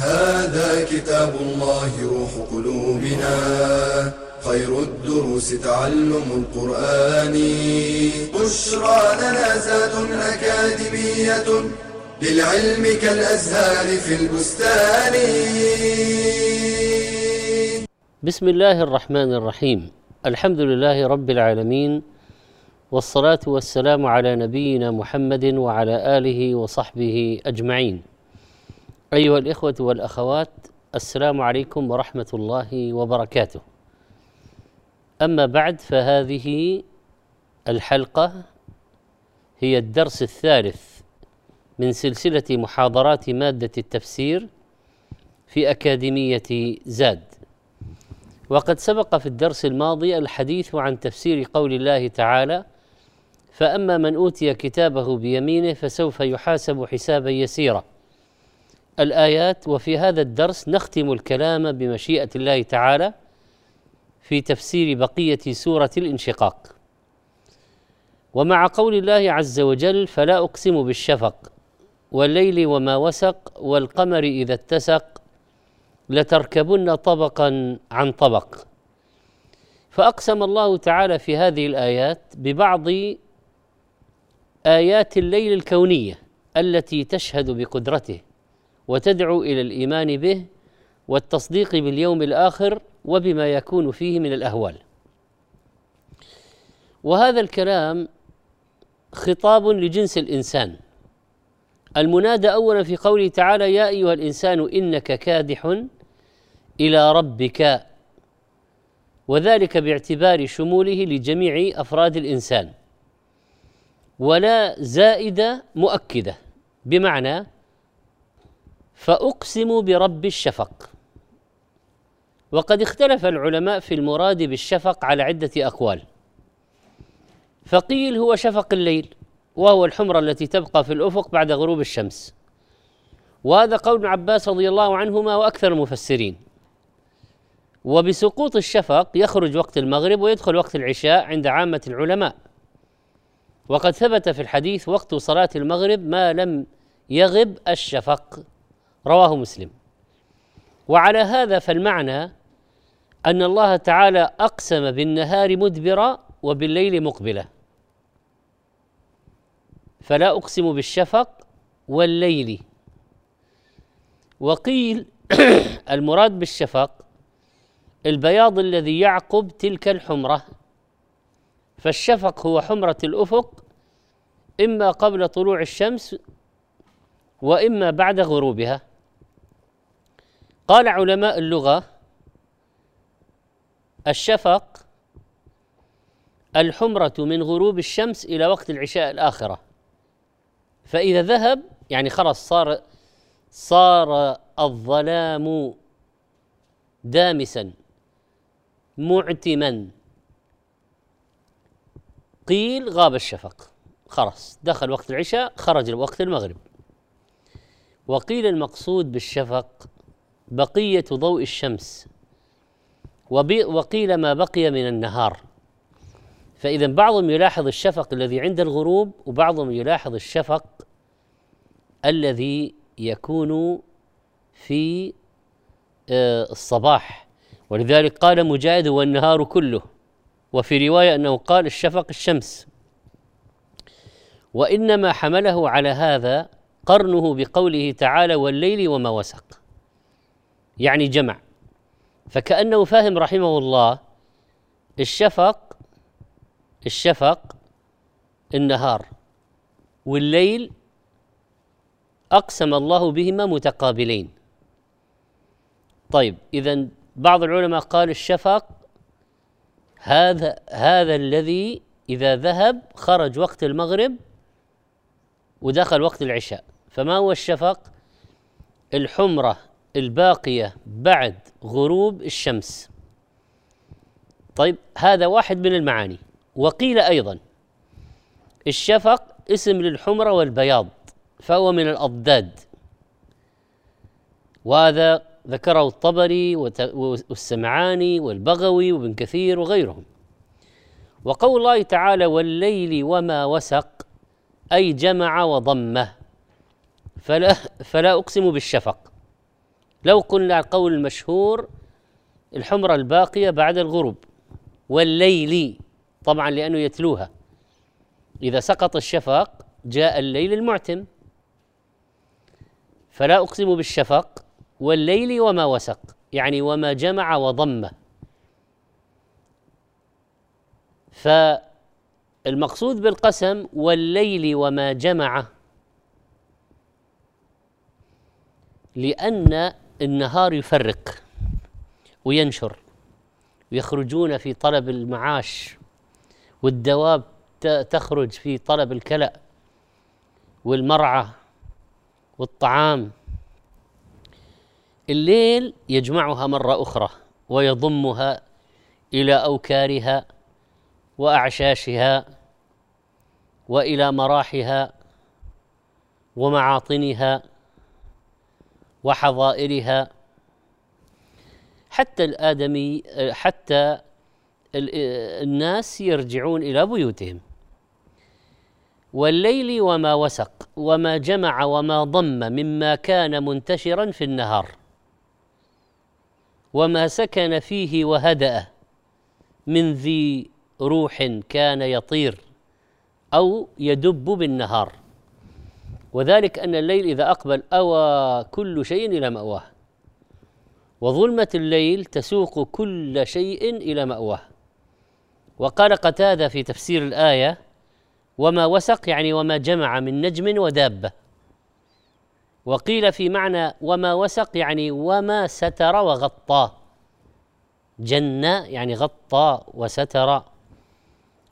هذا كتاب الله روح قلوبنا. خير الدروس تعلم القرآن. بشرى لنا زاد أكاديمية للعلم كالأزهار في البستان. بسم الله الرحمن الرحيم. الحمد لله رب العالمين والصلاة والسلام على نبينا محمد وعلى آله وصحبه أجمعين. أيها الإخوة والأخوات السلام عليكم ورحمة الله وبركاته. أما بعد فهذه الحلقة هي الدرس الثالث من سلسلة محاضرات مادة التفسير في أكاديمية زاد. وقد سبق في الدرس الماضي الحديث عن تفسير قول الله تعالى فأما من أوتي كتابه بيمينه فسوف يحاسب حسابا يسيرا الآيات وفي هذا الدرس نختم الكلام بمشيئة الله تعالى في تفسير بقية سورة الانشقاق. ومع قول الله عز وجل فلا أقسم بالشفق والليل وما وسق والقمر إذا اتسق لتركبن طبقا عن طبق. فأقسم الله تعالى في هذه الآيات ببعض آيات الليل الكونية التي تشهد بقدرته. وتدعو إلى الإيمان به والتصديق باليوم الآخر وبما يكون فيه من الأهوال. وهذا الكلام خطاب لجنس الإنسان. المنادى اولا في قوله تعالى يا أيها الإنسان إنك كادح إلى ربك. وذلك باعتبار شموله لجميع أفراد الإنسان. ولا زائده مؤكدة بمعنى فأقسم برب الشفق. وقد اختلف العلماء في المراد بالشفق على عدة أقوال. فقيل هو شفق الليل وهو الحمرة التي تبقى في الأفق بعد غروب الشمس. وهذا قول عباس رضي الله عنهما وأكثر المفسرين. وبسقوط الشفق يخرج وقت المغرب ويدخل وقت العشاء عند عامة العلماء. وقد ثبت في الحديث وقت صلاة المغرب ما لم يغب الشفق. رواه مسلم. وعلى هذا فالمعنى أن الله تعالى أقسم بالنهار مدبرا وبالليل مقبلا. فلا أقسم بالشفق والليل. وقيل المراد بالشفق البياض الذي يعقب تلك الحمرة. فالشفق هو حمرة الأفق إما قبل طلوع الشمس وإما بعد غروبها. قال علماء اللغة الشفق الحمرة من غروب الشمس إلى وقت العشاء الآخرة. فإذا ذهب يعني خلاص صار صار الظلام دامسا معتما. قيل غاب الشفق. خلاص دخل وقت العشاء خرج وقت المغرب. وقيل المقصود بالشفق بقية ضوء الشمس. وقيل ما بقي من النهار. فإذا بعضهم يلاحظ الشفق الذي عند الغروب وبعضهم يلاحظ الشفق الذي يكون في آه، الصباح. ولذلك قال مجاهد والنهار كله. وفي رواية أنه قال الشفق الشمس. وإنما حمله على هذا قرنه بقوله تعالى والليل وما وسق. يعني جمع. فكأنه فاهم رحمه الله الشفق الشفق النهار والليل أقسم الله بهما متقابلين. طيب اذا بعض العلماء قال الشفق هذا هذا الذي إذا ذهب خرج وقت المغرب ودخل وقت العشاء. فما هو الشفق؟ الحمرة. الباقية بعد غروب الشمس. طيب هذا واحد من المعاني. وقيل أيضا الشفق اسم للحمره والبياض فهو من الأضداد. وهذا ذكره الطبري والسمعاني والبغوي وابن كثير وغيرهم. وقول الله تعالى والليل وما وسق أي جمع وضمه. فلا, فلا أقسم بالشفق. لو قلنا القول المشهور الحمرة الباقية بعد الغروب والليل طبعا لأنه يتلوها. إذا سقط الشفق جاء الليل المعتم. فلا أقسم بالشفق والليل وما وسق يعني وما جمع وضمه فالمقصود بالقسم والليل وما جمع لأن النهار يفرق وينشر ويخرجون في طلب المعاش والدواب تخرج في طلب الكلأ والمرعى والطعام. الليل يجمعها مرة أخرى ويضمها إلى أوكارها وأعشاشها وإلى مراحها ومعاطنها وحظائرها. حتى الآدمي حتى الناس يرجعون إلى بيوتهم. والليل وما وسق وما جمع وما ضم مما كان منتشرا في النهار. وما سكن فيه وهدأ من ذي روح كان يطير أو يدب بالنهار. وذلك أن الليل إذا أقبل أوى كل شيء إلى مأواه. وظلمة الليل تسوق كل شيء إلى مأواه. وقال قتادة في تفسير الآية وما وسق يعني وما جمع من نجم ودابة. وقيل في معنى وما وسق يعني وما ستر وغطى جن يعني غطى وستر.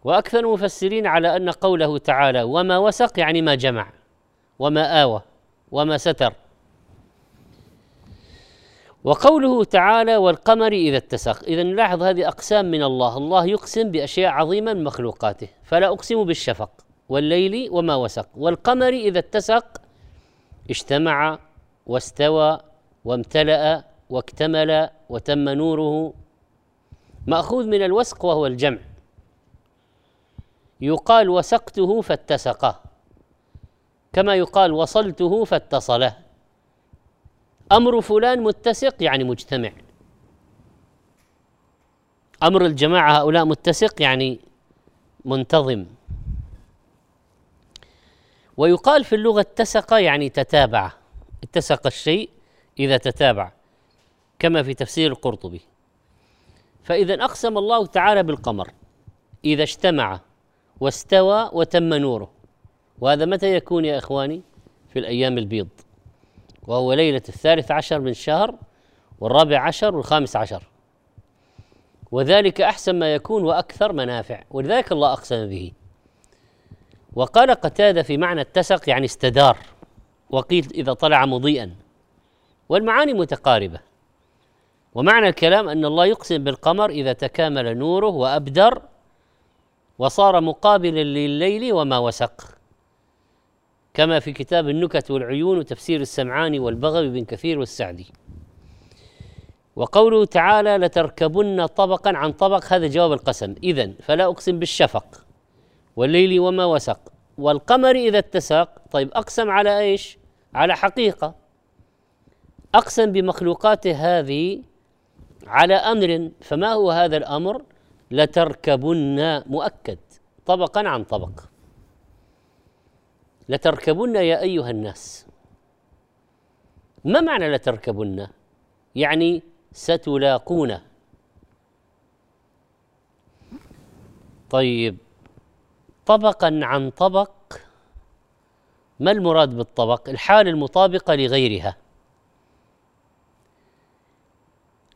وأكثر المفسرين على أن قوله تعالى وما وسق يعني ما جمع. وما آوى وما ستر. وقوله تعالى والقمر إذا اتسق. إذا نلاحظ هذه أقسام من الله. الله يقسم بأشياء عظيمة من مخلوقاته. فلا أقسم بالشفق والليل وما وسق. والقمر إذا اتسق اجتمع واستوى وامتلأ واكتمل وتم نوره. مأخوذ من الوسق وهو الجمع. يقال وسقته فاتسقه. كما يقال وصلته فاتصله. أمر فلان متسق يعني مجتمع. أمر الجماعة هؤلاء متسق يعني منتظم. ويقال في اللغة اتسق يعني تتابع. اتسق الشيء إذا تتابع كما في تفسير القرطبي. فإذا أقسم الله تعالى بالقمر إذا اجتمع واستوى وتم نوره. وهذا متى يكون يا إخواني؟ في الأيام البيض. وهو ليلة الثالث عشر من الشهر والرابع عشر والخامس عشر. وذلك أحسن ما يكون وأكثر منافع ولذلك الله أقسم به. وقال قتادة في معنى اتسق يعني استدار. وقيل إذا طلع مضيئا. والمعاني متقاربة. ومعنى الكلام أن الله يقسم بالقمر إذا تكامل نوره وأبدر وصار مقابلا لليل وما وسق. كما في كتاب النكت والعيون وتفسير السمعاني والبغوي بن كثير والسعدي. وقوله تعالى لتركبن طبقا عن طبق. هذا جواب القسم. إذا فلا أقسم بالشفق والليل وما وسق. والقمر إذا اتسق طيب أقسم على إيش؟ على حقيقة. أقسم بمخلوقاته هذه على أمر فما هو هذا الأمر؟ لتركبن مؤكد طبقا عن طبق. لتركبن يا أيها الناس. ما معنى لتركبن؟ يعني ستلاقون طيب طبقا عن طبق ما المراد بالطبق؟ الحال المطابقه لغيرها.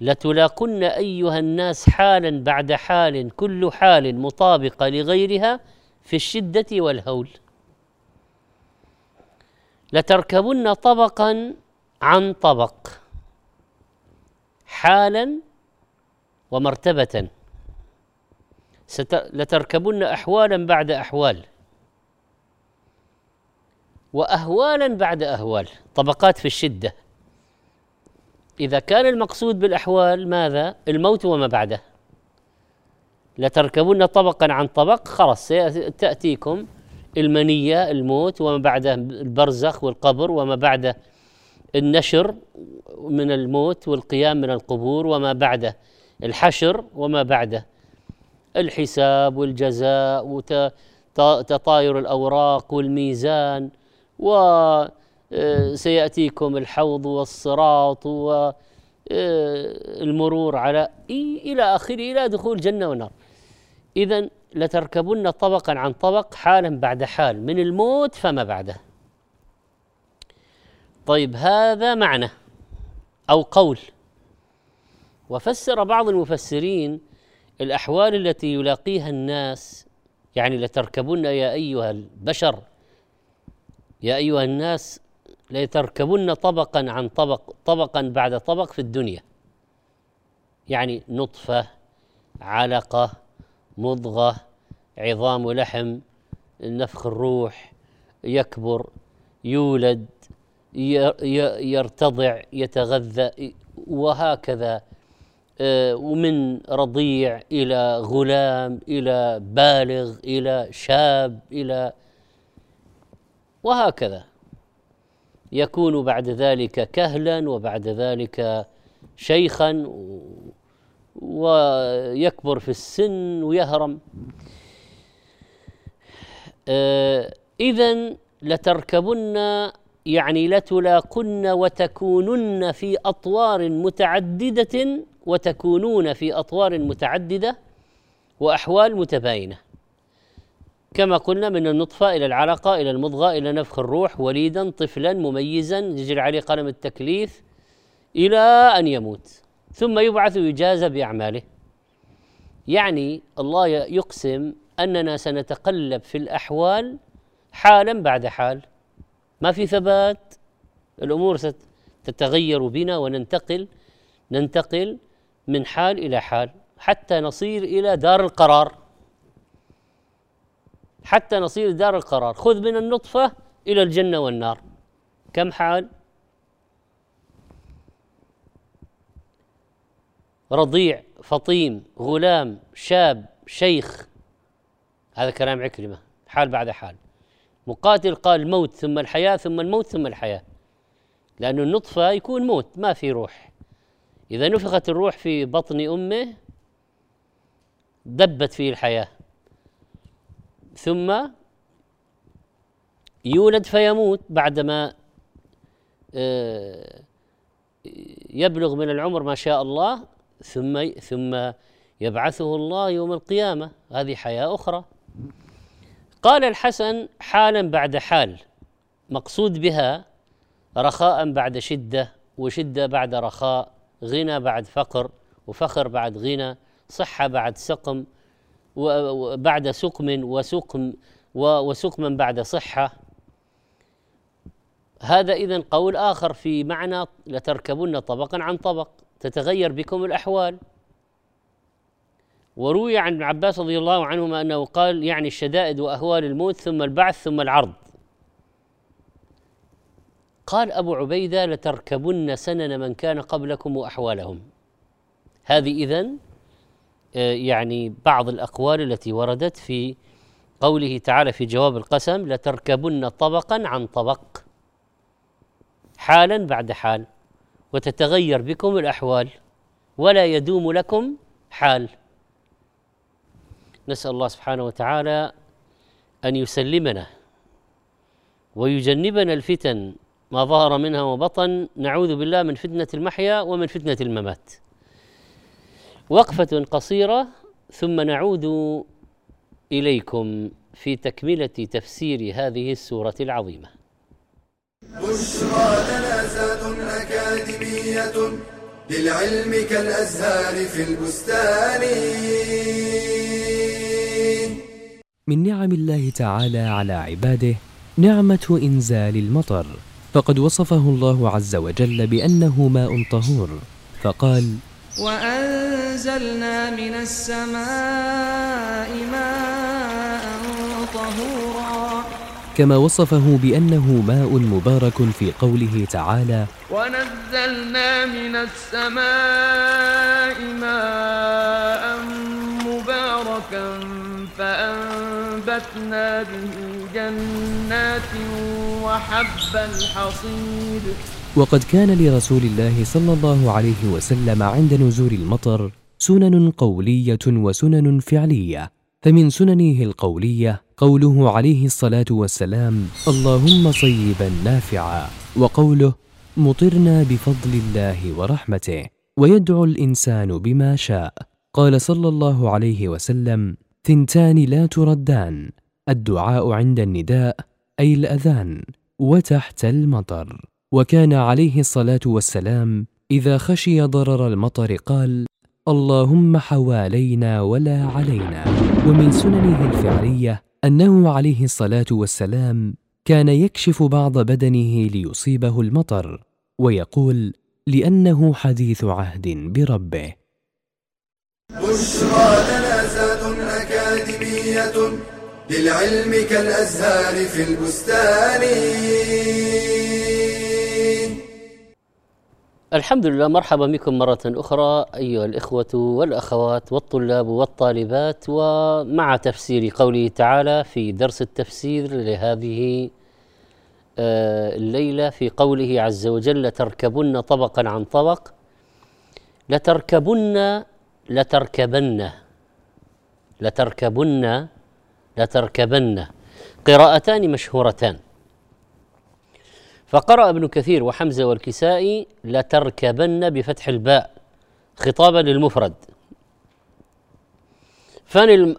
لتلاقن أيها الناس حالا بعد حال كل حال مطابقه لغيرها في الشدة والهول. لتركبن طبقا عن طبق حالا ومرتبة. لتركبن أحوالا بعد أحوال. وأهوالا بعد أهوال طبقات في الشدة. إذا كان المقصود بالأحوال ماذا؟ الموت وما بعده. لتركبن طبقا عن طبق خلاص تأتيكم المنية الموت وما بعده البرزخ والقبر وما بعده النشر من الموت والقيام من القبور وما بعده الحشر وما بعده الحساب والجزاء وتطاير الأوراق والميزان وسيأتيكم الحوض والصراط والمرور على إلى آخره إلى دخول جنة ونار إذا لتركبن طبقا عن طبق حالا بعد حال من الموت فما بعده. طيب هذا معنى أو قول. وفسر بعض المفسرين الأحوال التي يلاقيها الناس يعني لتركبن يا أيها البشر يا أيها الناس لتركبن طبقا عن طبق طبقا بعد طبق في الدنيا. يعني نطفة علقة مضغة عظام ولحم نفخ الروح يكبر يولد يرتضع يتغذى وهكذا. آه، ومن رضيع إلى غلام إلى بالغ إلى شاب إلى وهكذا. يكون بعد ذلك كهلا وبعد ذلك شيخا ويكبر في السن ويهرم. آه، اذا لتركبن يعني لتلاقن وتكونن في أطوار متعددة وتكونون في أطوار متعددة وأحوال متباينة. كما قلنا من النطفة إلى العلقه إلى المضغة إلى نفخ الروح وليدا طفلا مميزا يجري عليه قلم التكليف إلى أن يموت. ثم يبعث ويجازى بأعماله. يعني الله يقسم أننا سنتقلب في الأحوال حالا بعد حال. ما في ثبات الأمور ستتغير بنا وننتقل ننتقل من حال إلى حال حتى نصير إلى دار القرار. حتى نصير دار القرار. خذ من النطفة إلى الجنة والنار. كم حال؟ رضيع فطيم غلام شاب شيخ. هذا كلام عكرمة حال بعد حال. مقاتل قال الموت ثم الحياة ثم الموت ثم الحياة. لأن النطفة يكون موت ما في روح. إذا نفخت الروح في بطن أمه دبت فيه الحياة. ثم يولد فيموت بعدما آه، يبلغ من العمر ما شاء الله. ثم ثم يبعثه الله يوم القيامة. هذه حياة أخرى. قال الحسن حالا بعد حال مقصود بها رخاء بعد شدة وشدة بعد رخاء غنى بعد فقر وفخر بعد غنى صحه بعد سقم وبعد سقم وسقم وسقما بعد صحة. هذا اذا قول آخر في معنى لتركبن طبقا عن طبق. تتغير بكم الأحوال. وروي عن ابن عباس رضي الله عنهما أنه قال يعني الشدائد وأهوال الموت ثم البعث ثم العرض. قال أبو عبيدة لتركبن سنن من كان قبلكم وأحوالهم. هذه إذن آه، يعني بعض الأقوال التي وردت في قوله تعالى في جواب القسم لتركبن طبقا عن طبق حالا بعد حال. وتتغير بكم الأحوال ولا يدوم لكم حال. نسأل الله سبحانه وتعالى أن يسلمنا ويجنبنا الفتن ما ظهر منها وبطن. نعوذ بالله من فتنة المحيا ومن فتنة الممات. وقفة قصيرة ثم نعود إليكم في تكملة تفسير هذه السورة العظيمة. بشرى لنا أكاديمية للعلم كالأزهار في البستان. من نعم الله تعالى على عباده نعمة إنزال المطر. فقد وصفه الله عز وجل بأنه ماء طهور فقال وأنزلنا من السماء ماء طهورا كما وصفه بأنه ماء مبارك في قوله تعالى ونزلنا من السماء ماء مباركا فأنبتنا به جنات وحب الحصيد وقد كان لرسول الله صلى الله عليه وسلم عند نزول المطر سنن قولية وسنن فعلية فمن سننه القولية قوله عليه الصلاة والسلام اللهم صيبا نافعا وقوله مطرنا بفضل الله ورحمته ويدعو الإنسان بما شاء. قال صلى الله عليه وسلم ثنتان لا تردان الدعاء عند النداء أي الأذان وتحت المطر. وكان عليه الصلاة والسلام إذا خشي ضرر المطر قال اللهم حوالينا ولا علينا. ومن سننه الفعلية أنه عليه الصلاة والسلام كان يكشف بعض بدنه ليصيبه المطر ويقول لأنه حديث عهد بربه. بشرى لنا زاد أكاديمية للعلم كالأزهار في البستان. الحمد لله مرحبا بكم مرة أخرى أيها الإخوة والأخوات والطلاب والطالبات. ومع تفسير قوله تعالى في درس التفسير لهذه آه، الليلة في قوله عز وجل لتركبن طبقا عن طبق لتركبن لتركبن لتركبن لتركبن. قراءتان مشهورتان. فقرأ ابن كثير وحمزة والكسائي لتركبن بفتح الباء خطابا للمفرد.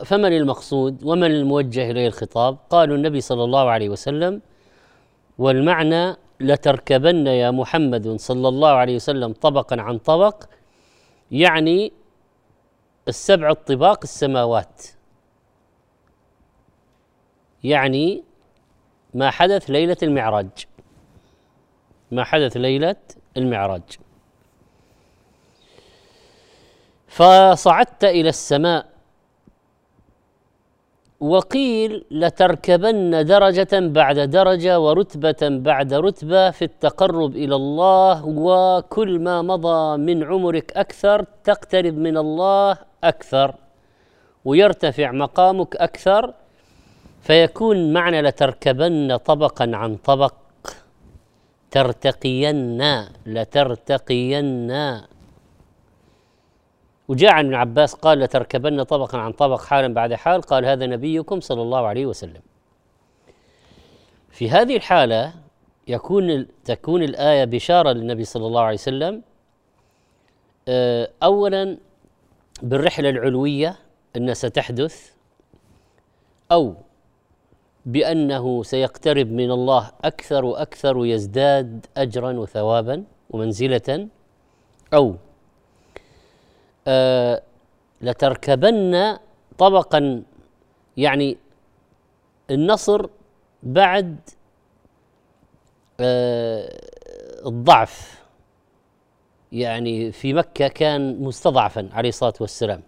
فمن المقصود ومن الموجه إليه الخطاب؟ قالوا النبي صلى الله عليه وسلم والمعنى لتركبن يا محمد صلى الله عليه وسلم طبقا عن طبق يعني السبع الطباق السماوات. يعني ما حدث ليلة المعراج. ما حدث ليلة المعراج. فصعدت إلى السماء. وقيل لتركبن درجة بعد درجة ورتبة بعد رتبة في التقرب إلى الله وكل ما مضى من عمرك أكثر تقترب من الله أكثر ويرتفع مقامك أكثر فيكون معنى لتركبن طبقا عن طبق. ترتقين لترتقين. وجاء عن ابن عباس قال لتركبن طبقا عن طبق حالا بعد حال. قال هذا نبيكم صلى الله عليه وسلم. في هذه الحالة يكون تكون الآية بشارة للنبي صلى الله عليه وسلم آه، أولا بالرحلة العلوية أنها ستحدث أو بأنه سيقترب من الله أكثر وأكثر ويزداد اجرا وثوابا ومنزلة أو آه لتركبن طبقا يعني النصر بعد آه الضعف. يعني في مكة كان مستضعفا عليه الصلاة والسلام.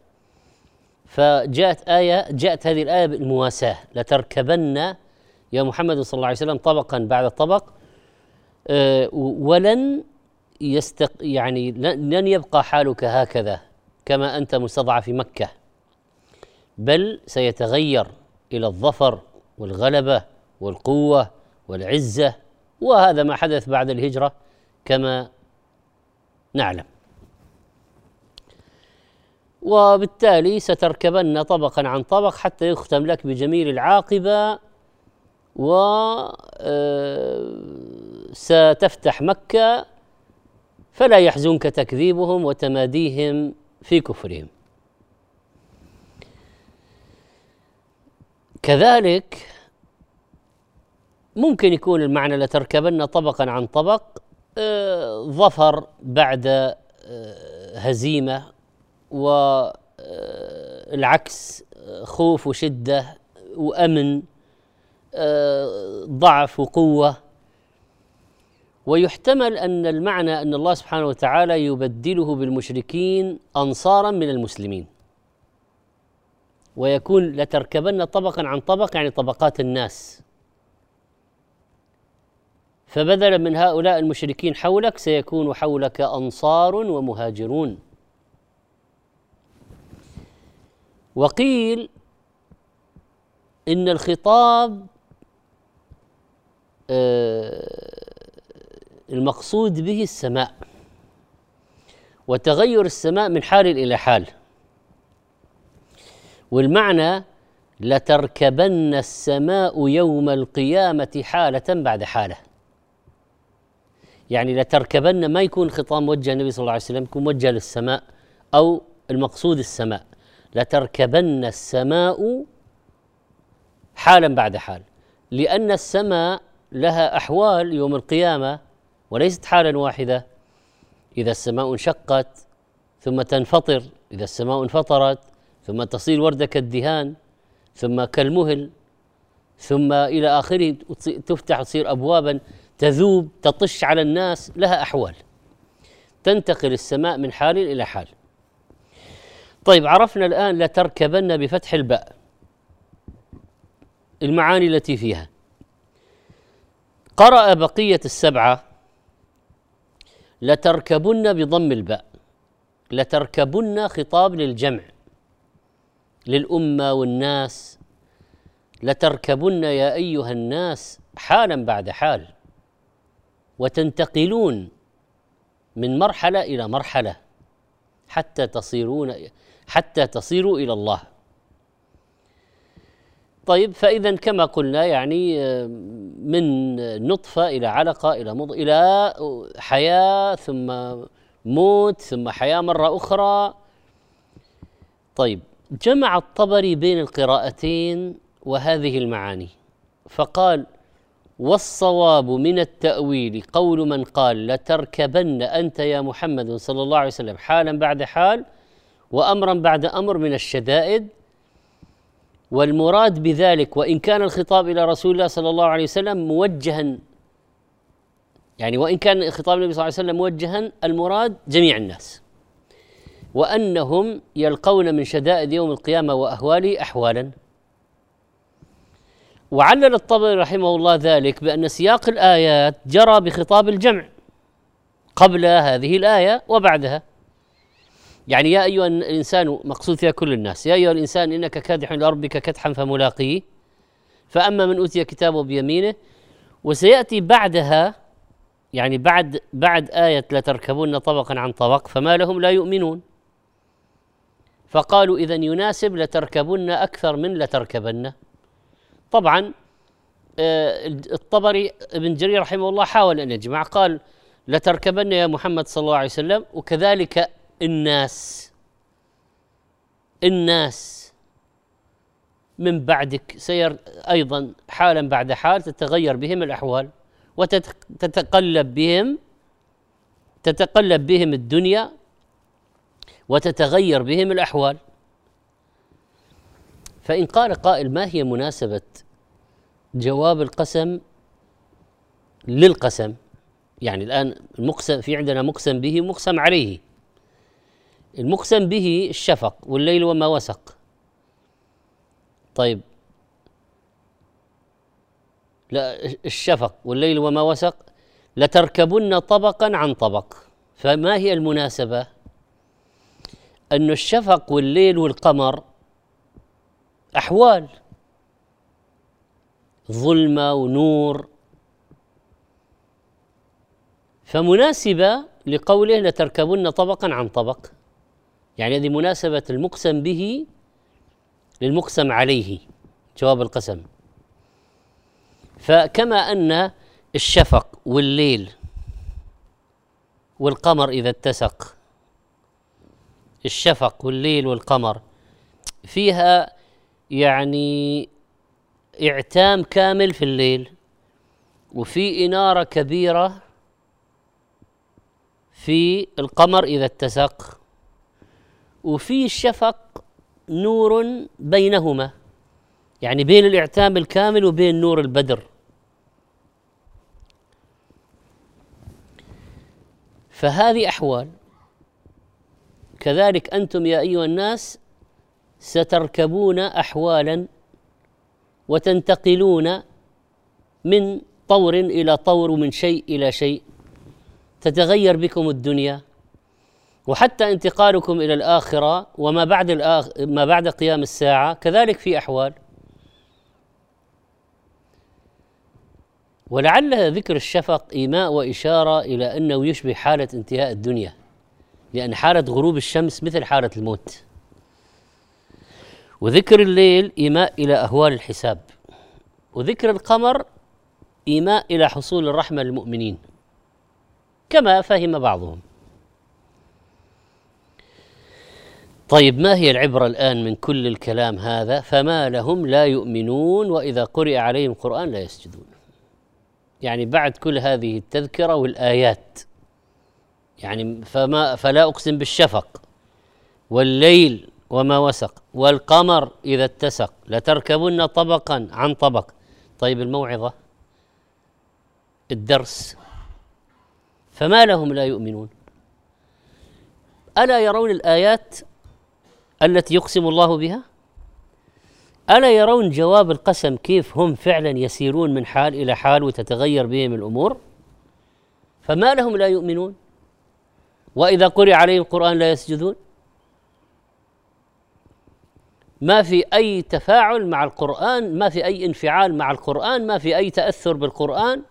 فجاءت آية جاءت هذه الآية بالمواساة. لتركبن يا محمد صلى الله عليه وسلم طبقا بعد طبق آه، ولن يستق يعني لن يبقى حالك هكذا كما أنت مستضعف في مكة. بل سيتغير إلى الظفر والغلبة والقوة والعزة وهذا ما حدث بعد الهجرة كما نعلم. وبالتالي ستركبن طبقا عن طبق حتى يختم لك بجميل العاقبة و آه، ستفتح مكة فلا يحزنك تكذيبهم وتماديهم في كفرهم. كذلك ممكن يكون المعنى لتركبن طبقا عن طبق آه، ظفر بعد آه، هزيمة والعكس خوف وشدة وأمن ضعف وقوة. ويحتمل أن المعنى أن الله سبحانه وتعالى يبدله بالمشركين أنصارا من المسلمين. ويكون لتركبن طبقا عن طبق يعني طبقات الناس. فبدلا من هؤلاء المشركين حولك سيكون حولك أنصار ومهاجرون. وقيل إن الخطاب آه، المقصود به السماء وتغير السماء من حال إلى حال. والمعنى لتركبن السماء يوم القيامة حالة بعد حالة. يعني لتركبن ما يكون خطاب موجه النبي صلى الله عليه وسلم يكون موجه للسماء أو المقصود السماء. لتركبن السماء حالا بعد حال لأن السماء لها أحوال يوم القيامة وليست حالا واحدة. إذا السماء انشقت ثم تنفطر إذا السماء انفطرت ثم تصير ورده كالدهان ثم كالمهل ثم إلى آخره تفتح تصير ابوابا تذوب تطش على الناس لها أحوال. تنتقل السماء من حال إلى حال. طيب عرفنا الآن لتركبن بفتح الباء المعاني التي فيها. قرأ بقية السبعة لتركبن بضم الباء لتركبن خطاب للجمع للأمة والناس لتركبن يا أيها الناس حالا بعد حال وتنتقلون من مرحلة إلى مرحلة. حتى تصيرون حتى تصيروا إلى الله. طيب فإذا كما قلنا يعني آه، من نطفة إلى علقة إلى مض... إلى حياة ثم موت ثم حياة مرة أخرى. طيب جمع الطبري بين القراءتين وهذه المعاني. فقال والصواب من التأويل قول من قال لتركبن أنت يا محمد صلى الله عليه وسلم حالا بعد حال وأمرا بعد أمر من الشدائد. والمراد بذلك وإن كان الخطاب إلى رسول الله صلى الله عليه وسلم موجها يعني وإن كان خطاب النبي صلى الله عليه وسلم موجها المراد جميع الناس. وأنهم يلقون من شدائد يوم القيامة واهواله احوالا. وعلل الطبري رحمه الله ذلك بأن سياق الآيات جرى بخطاب الجمع قبل هذه الآية وبعدها. يعني يا أيها الإنسان مقصود فيها كل الناس يا أيها الإنسان إنك كادح إلى ربك كدحا فملاقيه فأما من أوتي كتابه بيمينه وسيأتي بعدها يعني بعد بعد آية لتركبن طبقا عن طبق فما لهم لا يؤمنون. فقالوا إذا يناسب لتركبن أكثر من لتركبن. طبعا آه، الطبري ابن جرير رحمه الله حاول أن يجمع قال لتركبن يا محمد صلى الله عليه وسلم وكذلك الناس الناس من بعدك سير أيضا حالا بعد حال تتغير بهم الأحوال وتتقلب بهم تتقلب بهم الدنيا وتتغير بهم الأحوال. فإن قال قائل ما هي مناسبة جواب القسم للقسم. يعني الآن المقسم في عندنا مقسم به مقسم عليه. المقسم به الشفق والليل وما وسق. طيب. لا الشفق والليل وما وسق. لتركبن طبقا عن طبق. فما هي المناسبة؟ أن الشفق والليل والقمر أحوال. ظلمة ونور. فمناسبة لقوله لتركبن طبقا عن طبق يعني هذه مناسبة المقسم به للمقسم عليه جواب القسم. فكما أن الشفق والليل والقمر إذا اتسق الشفق والليل والقمر فيها يعني إعتام كامل في الليل وفي إنارة كبيرة في القمر إذا اتسق وفي شفق نور بينهما يعني بين الإعتام الكامل وبين نور البدر. فهذه أحوال. كذلك أنتم يا أيها الناس ستركبون احوالا وتنتقلون من طور إلى طور ومن شيء إلى شيء. تتغير بكم الدنيا وحتى انتقالكم إلى الآخرة وما بعد الآخ... ما بعد قيام الساعة كذلك في أحوال. ولعل ذكر الشفق إيماء وإشارة إلى أنه يشبه حالة انتهاء الدنيا لأن حالة غروب الشمس مثل حالة الموت. وذكر الليل إيماء إلى أهوال الحساب. وذكر القمر إيماء إلى حصول الرحمة للمؤمنين. كما فهم بعضهم. طيب ما هي العبرة الآن من كل الكلام هذا؟ فما لهم لا يؤمنون وإذا قرئ عليهم القرآن لا يسجدون. يعني بعد كل هذه التذكرة والآيات. يعني فما فلا أقسم بالشفق. والليل وما وسق. والقمر إذا اتسق. لتركبن طبقا عن طبق. طيب الموعظة. الدرس. فما لهم لا يؤمنون. ألا يرون الآيات التي يقسم الله بها؟ ألا يرون جواب القسم كيف هم فعلا يسيرون من حال إلى حال وتتغير بهم الأمور؟ فما لهم لا يؤمنون. وإذا قرئ عليهم القرآن لا يسجدون. ما في أي تفاعل مع القرآن ما في أي انفعال مع القرآن ما في أي تأثر بالقرآن.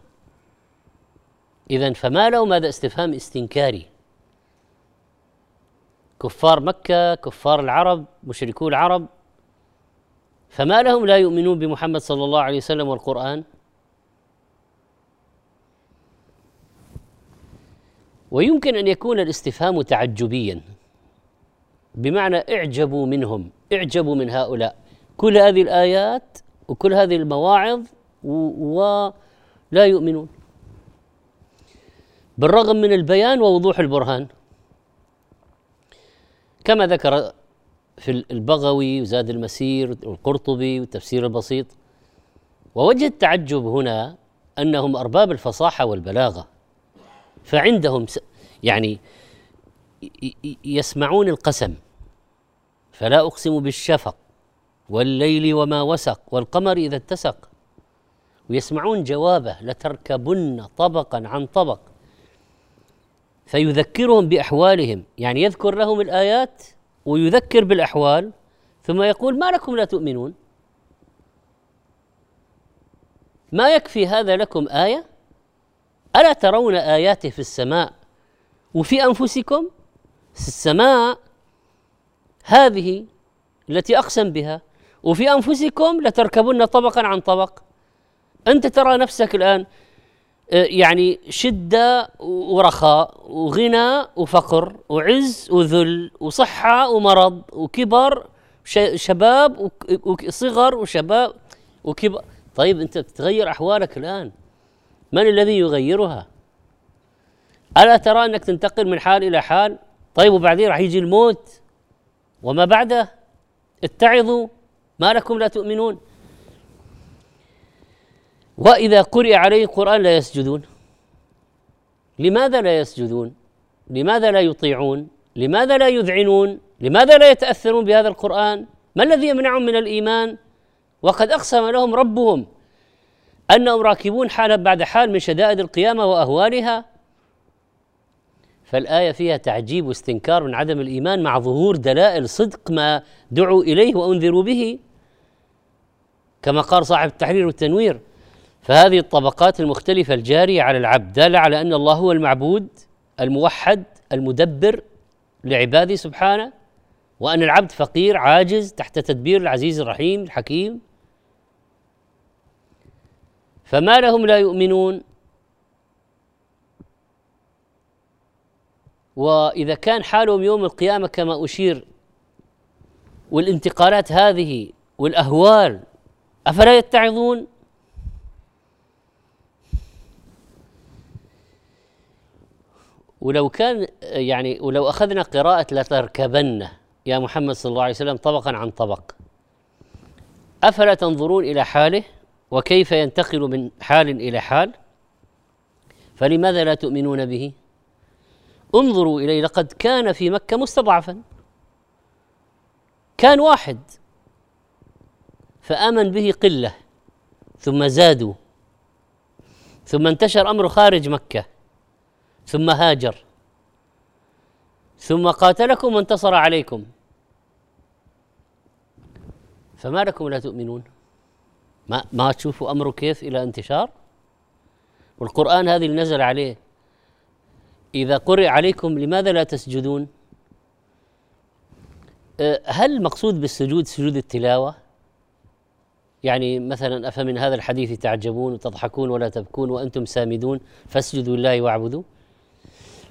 اذا فما لهم هذا استفهام استنكاري. كفار مكة كفار العرب مشركو العرب فما لهم لا يؤمنون بمحمد صلى الله عليه وسلم والقرآن؟ ويمكن أن يكون الاستفهام تعجبيا. بمعنى اعجبوا منهم اعجبوا من هؤلاء. كل هذه الآيات وكل هذه المواعظ ولا يؤمنون. بالرغم من البيان ووضوح البرهان. كما ذكر في البغوي وزاد المسير والقرطبي والتفسير البسيط ووجه التعجب هنا أنهم أرباب الفصاحة والبلاغة. فعندهم يعني يسمعون القسم. فلا أقسم بالشفق والليل وما وسق والقمر إذا اتسق. ويسمعون جوابه لتركبن طبقا عن طبق. فيذكرهم بأحوالهم يعني يذكر لهم الآيات ويذكر بالأحوال ثم يقول ما لكم لا تؤمنون؟ ما يكفي هذا لكم آية؟ ألا ترون آياته في السماء وفي أنفسكم؟ السماء هذه التي أقسم بها وفي أنفسكم لتركبن طبقا عن طبق. أنت ترى نفسك الآن آه، يعني شدة ورخاء وغنى وفقر وعز وذل وصحة ومرض وكبر شباب وصغر وشباب وكبر. طيب أنت بتغير أحوالك الآن. من الذي يغيرها؟ ألا ترى أنك تنتقل من حال إلى حال؟ طيب وبعدين راح يجي الموت. وما بعده اتعظوا ما لكم لا تؤمنون. وإذا قرئ عليه القرآن لا يسجدون. لماذا لا يسجدون؟ لماذا لا يطيعون؟ لماذا لا يذعنون؟ لماذا لا يتأثرون بهذا القرآن؟ ما الذي يمنعهم من الإيمان؟ وقد أقسم لهم ربهم أنهم راكبون حالا بعد حال من شدائد القيامة وأهوالها. فالآية فيها تعجيب واستنكار من عدم الإيمان مع ظهور دلائل صدق ما دعوا إليه وأنذروا به كما قال صاحب التحرير والتنوير. فهذه الطبقات المختلفة الجارية على العبد دالة على أن الله هو المعبود الموحد المدبر لعباده سبحانه وأن العبد فقير عاجز تحت تدبير العزيز الرحيم الحكيم. فما لهم لا يؤمنون؟ وإذا كان حالهم يوم القيامة كما أشير والانتقالات هذه والأهوال أفلا يتعظون؟ ولو كان يعني ولو أخذنا قراءة لتركبن يا محمد صلى الله عليه وسلم طبقا عن طبق. أفلا تنظرون إلى حاله؟ وكيف ينتقل من حال إلى حال؟ فلماذا لا تؤمنون به؟ انظروا إليه لقد كان في مكة مستضعفا. كان واحد فآمن به قلة ثم زادوا ثم انتشر امره خارج مكة ثم هاجر ثم قاتلكم وانتصر عليكم. فما لكم لا تؤمنون؟ ما ما تشوفوا أمره كيف إلى انتشار؟ والقرآن هذه اللي نزل عليه إذا قرئ عليكم لماذا لا تسجدون؟ أه، هل المقصود بالسجود سجود التلاوة؟ يعني مثلا أفمن هذا الحديث تعجبون وتضحكون ولا تبكون وأنتم سامدون فاسجدوا لله واعبدوا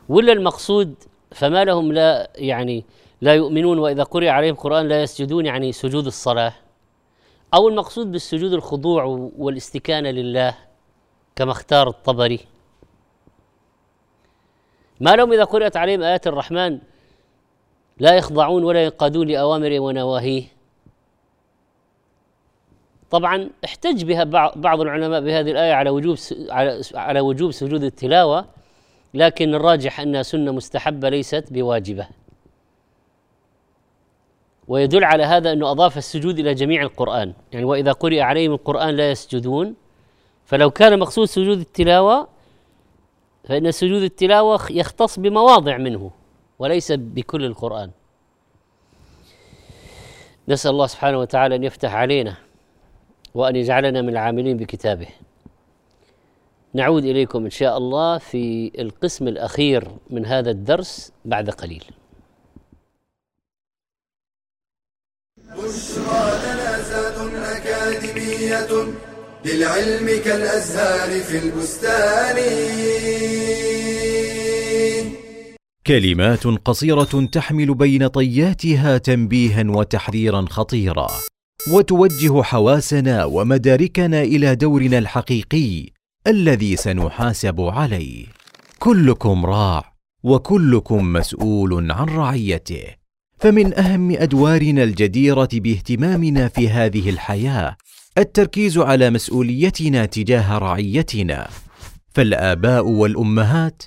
ولا المقصود فما لهم لا يعني لا يؤمنون وإذا قرئ عليهم القرآن لا يسجدون يعني سجود الصلاة؟ أو المقصود بالسجود الخضوع والإستكانة لله كما اختار الطبري؟ ما لهم إذا قرأت عليهم آيات الرحمن لا يخضعون ولا ينقادون لاوامره ونواهيه. طبعا احتج بها بعض العلماء بهذه الآية على وجوب على وجوب سجود التلاوة لكن الراجح انها سنة مستحبة ليست بواجبة. ويدل على هذا أنه أضاف السجود إلى جميع القرآن. يعني وإذا قرئ عليهم القرآن لا يسجدون. فلو كان مقصود سجود التلاوة فإن سجود التلاوة يختص بمواضع منه وليس بكل القرآن. نسأل الله سبحانه وتعالى أن يفتح علينا وأن يجعلنا من العاملين بكتابه. نعود إليكم إن شاء الله في القسم الأخير من هذا الدرس بعد قليل. بشرى أكاديمية. للعلم كالأزهار في البستان. كلمات قصيرة تحمل بين طياتها تنبيها وتحذيرا خطيرا وتوجه حواسنا ومداركنا إلى دورنا الحقيقي الذي سنحاسب عليه. كلكم راع وكلكم مسؤول عن رعيته. فمن أهم أدوارنا الجديرة باهتمامنا في هذه الحياة التركيز على مسؤوليتنا تجاه رعيتنا. فالآباء والأمهات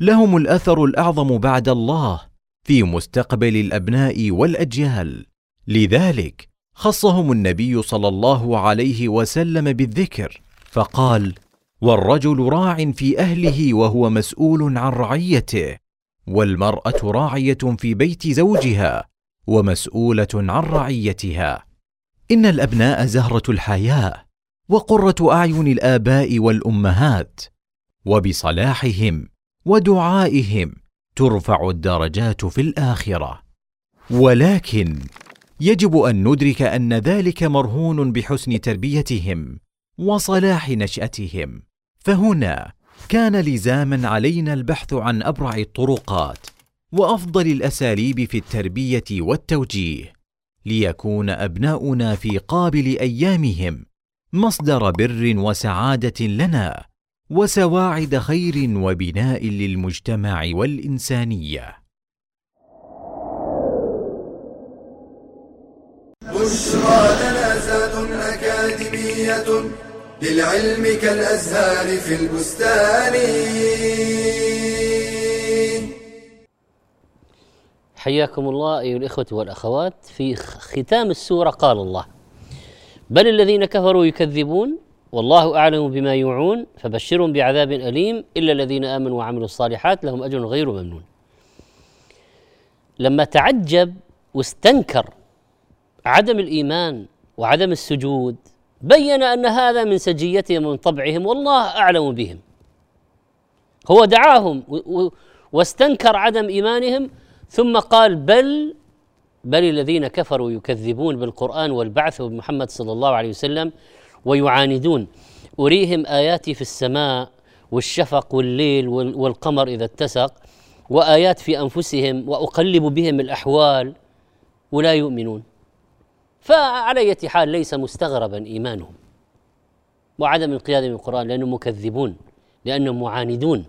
لهم الأثر الأعظم بعد الله في مستقبل الأبناء والأجيال. لذلك خصهم النبي صلى الله عليه وسلم بالذكر فقال والرجل راع في أهله وهو مسؤول عن رعيته والمرأة راعية في بيت زوجها ومسؤولة عن رعيتها. إن الأبناء زهرة الحياة وقرة أعين الآباء والأمهات وبصلاحهم ودعائهم ترفع الدرجات في الآخرة. ولكن يجب أن ندرك أن ذلك مرهون بحسن تربيتهم وصلاح نشأتهم. فهنا كان لزاما علينا البحث عن أبرع الطرقات وأفضل الأساليب في التربية والتوجيه. ليكون أبناؤنا في قابل أيامهم. مصدر بر وسعادة لنا وسواعد خير وبناء للمجتمع والإنسانية. بشرى لنا أكاديمية للعلم كالأزهار في البستان. حياكم الله أيها الإخوة والأخوات. في ختام السورة قال الله بل الذين كفروا يكذبون والله أعلم بما يوعون فبشرهم بعذاب أليم إلا الذين آمنوا وعملوا الصالحات لهم أجر غير ممنون. لما تعجب واستنكر عدم الإيمان وعدم السجود بين أن هذا من سجيتهم ومن طبعهم والله أعلم بهم. هو دعاهم واستنكر عدم إيمانهم ثم قال بل بل الذين كفروا يكذبون بالقرآن والبعث وبمحمد صلى الله عليه وسلم ويعاندون. أريهم آياتي في السماء والشفق والليل والقمر إذا اتسق وآيات في أنفسهم وأقلب بهم الأحوال ولا يؤمنون. فعلى اية حال ليس مستغربا إيمانهم وعدم انقيادهم للقرآن لأنهم مكذبون لأنهم معاندون.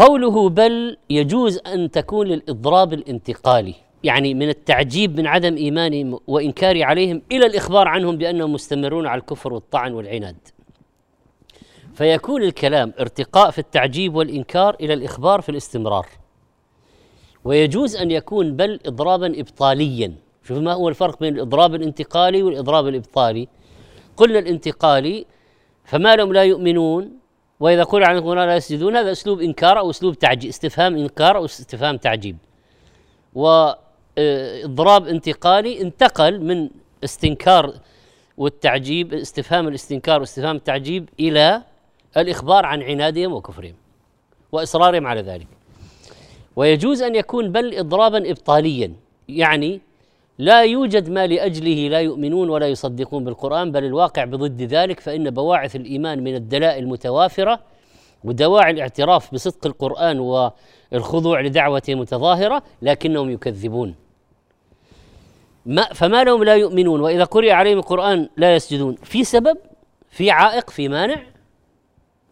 قوله بل يجوز أن تكون للإضراب الانتقالي يعني من التعجيب من عدم إيمانهم وانكار عليهم إلى الإخبار عنهم بأنهم مستمرون على الكفر والطعن والعناد. فيكون الكلام ارتقاء في التعجيب والإنكار إلى الإخبار في الاستمرار. ويجوز أن يكون بل إضرابا إبطاليا. شوف ما هو الفرق بين الإضراب الانتقالي والإضراب الإبطالي. قلنا الانتقالي فما لهم لا يؤمنون وإذا قل عن القرآن لا يسجدون هذا أسلوب إنكار أو أسلوب تعجيب استفهام إنكار أو استفهام تعجيب. وإضراب انتقالي انتقل من استنكار والتعجيب استفهام الاستنكار واستفهام التعجيب إلى الإخبار عن عنادهم وكفرهم وإصرارهم على ذلك. ويجوز أن يكون بل إضرابا إبطاليا يعني لا يوجد ما لأجله لا يؤمنون ولا يصدقون بالقرآن بل الواقع بضد ذلك فإن بواعث الإيمان من الدلائل متوافره ودواعي الاعتراف بصدق القرآن والخضوع لدعوته متظاهرة لكنهم يكذبون. ما فما لهم لا يؤمنون وإذا قرئ عليهم القرآن لا يسجدون. في سبب؟ في عائق؟ في مانع؟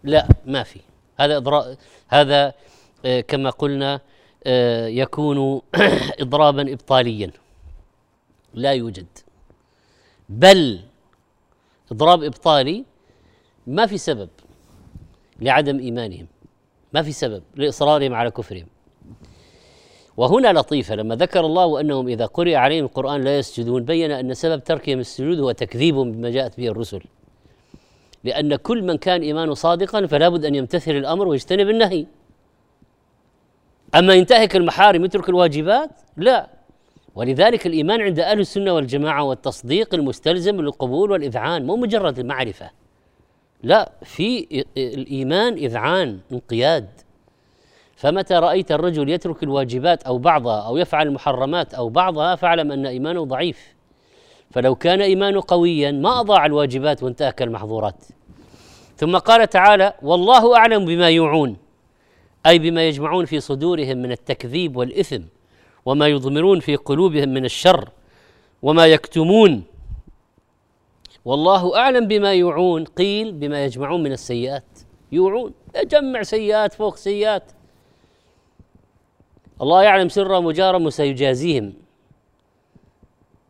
لا ما في. هذا إضراب هذا آه، كما قلنا آه، يكون اضرابا ابطاليا. لا يوجد. بل اضراب إبطالي ما في سبب لعدم إيمانهم ما في سبب لإصرارهم على كفرهم. وهنا لطيفة لما ذكر الله أنهم إذا قرئ عليهم القرآن لا يسجدون بين أن سبب تركهم السجود هو تكذيبهم بما جاءت به الرسل. لأن كل من كان إيمانه صادقا فلا بد أن يمتثل الأمر ويجتنب النهي. أما ينتهك المحارم يترك الواجبات لا. ولذلك الإيمان عند أهل السنة والجماعة والتصديق المستلزم للقبول والإذعان مو مجرد المعرفة. لا في الإيمان إذعان انقياد. فمتى رأيت الرجل يترك الواجبات أو بعضها أو يفعل المحرمات أو بعضها فاعلم أن إيمانه ضعيف. فلو كان إيمانه قويا ما أضاع الواجبات وانتهك المحظورات. ثم قال تعالى والله أعلم بما يوعون أي بما يجمعون في صدورهم من التكذيب والإثم. وما يضمرون في قلوبهم من الشر وما يكتمون. والله أعلم بما يوعون قيل بما يجمعون من السيئات. يوعون يجمع سيئات فوق سيئات. الله يعلم سرهم وجارهم وسيجازيهم.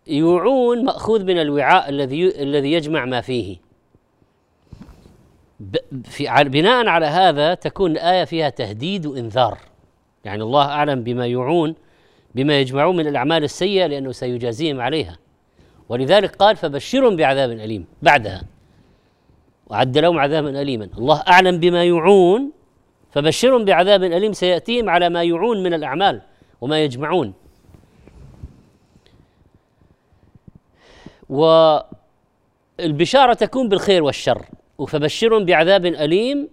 يوعون مأخوذ من الوعاء الذي الذي يجمع ما فيه. في بناء على هذا تكون الآية فيها تهديد وإنذار. يعني الله أعلم بما يوعون بما يجمعون من الأعمال السيئة لأنه سيجازيهم عليها. ولذلك قال فبشرهم بعذاب أليم بعدها. وعد لهم عذابا أليما. الله أعلم بما يوعون فبشرهم بعذاب أليم. سيأتيهم على ما يوعون من الأعمال وما يجمعون. والبشارة تكون بالخير والشر. فبشرهم بعذاب أليم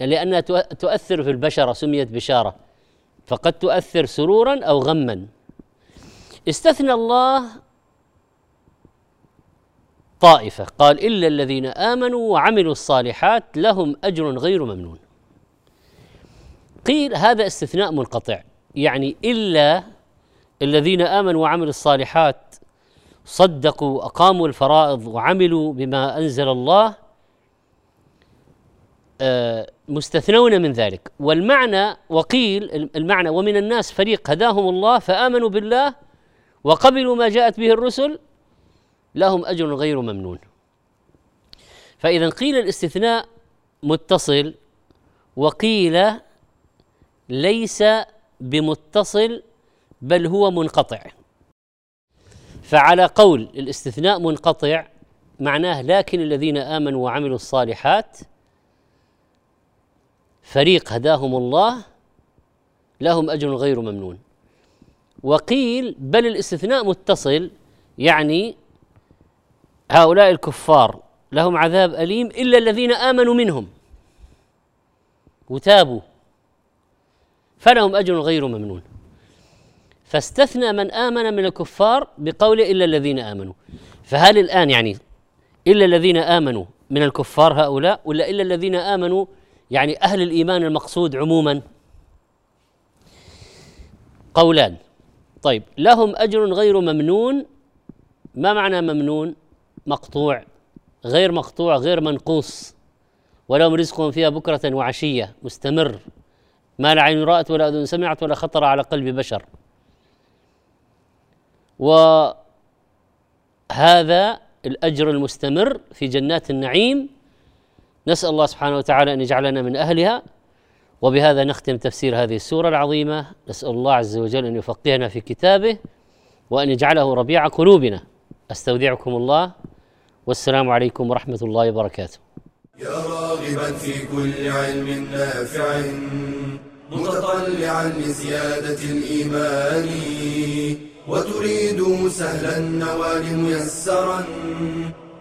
لأنها تؤثر في البشره سميت بشارة. فقد تؤثر سرورا أو غما. استثنى الله طائفة قال إلا الذين آمنوا وعملوا الصالحات لهم أجر غير ممنون. قيل هذا استثناء منقطع يعني إلا الذين آمنوا وعملوا الصالحات صدقوا اقاموا الفرائض وعملوا بما أنزل الله آه، مستثنون من ذلك. والمعنى وقيل المعنى ومن الناس فريق هداهم الله فآمنوا بالله وقبلوا ما جاءت به الرسل لهم أجر غير ممنون. فإذا قيل الاستثناء متصل وقيل ليس بمتصل بل هو منقطع. فعلى قول الاستثناء منقطع معناه لكن الذين آمنوا وعملوا الصالحات فريق هداهم الله لهم أجر غير ممنون. وقيل بل الاستثناء متصل يعني هؤلاء الكفار لهم عذاب أليم إلا الذين آمنوا منهم وتابوا فلهم أجر غير ممنون. فاستثنى من آمن من الكفار بقوله إلا الذين آمنوا. فهل الآن يعني إلا الذين آمنوا من الكفار هؤلاء ولا إلا الذين آمنوا يعني أهل الإيمان المقصود عموما؟ قولان. طيب لهم أجر غير ممنون. ما معنى ممنون؟ مقطوع. غير مقطوع غير منقوص. ولهم رزقهم فيها بكرة وعشية. مستمر. ما لا عين رأت ولا أذن سمعت ولا خطر على قلب بشر. وهذا الأجر المستمر في جنات النعيم. نسأل الله سبحانه وتعالى أن يجعلنا من أهلها وبهذا نختم تفسير هذه السورة العظيمة. نسأل الله عز وجل أن يفقهنا في كتابه وأن يجعله ربيع قلوبنا. أستودعكم الله والسلام عليكم ورحمة الله وبركاته. يا راغبا في كل علم نافع متطلعا لزيادة الإيمان وتريد سهلا النوال ميسرا.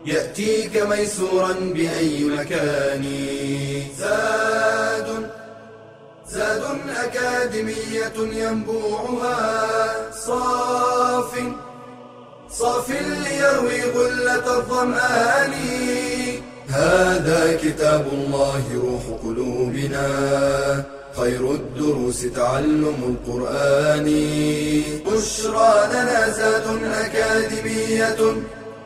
يأتيك ميسورا بأي مكان. زاد زاد أكاديمية ينبوعها. صاف صاف ليروي غلة الظمآن. هذا كتاب الله روح قلوبنا. خير الدروس تعلم القرآن. بشرى لنا زاد أكاديمية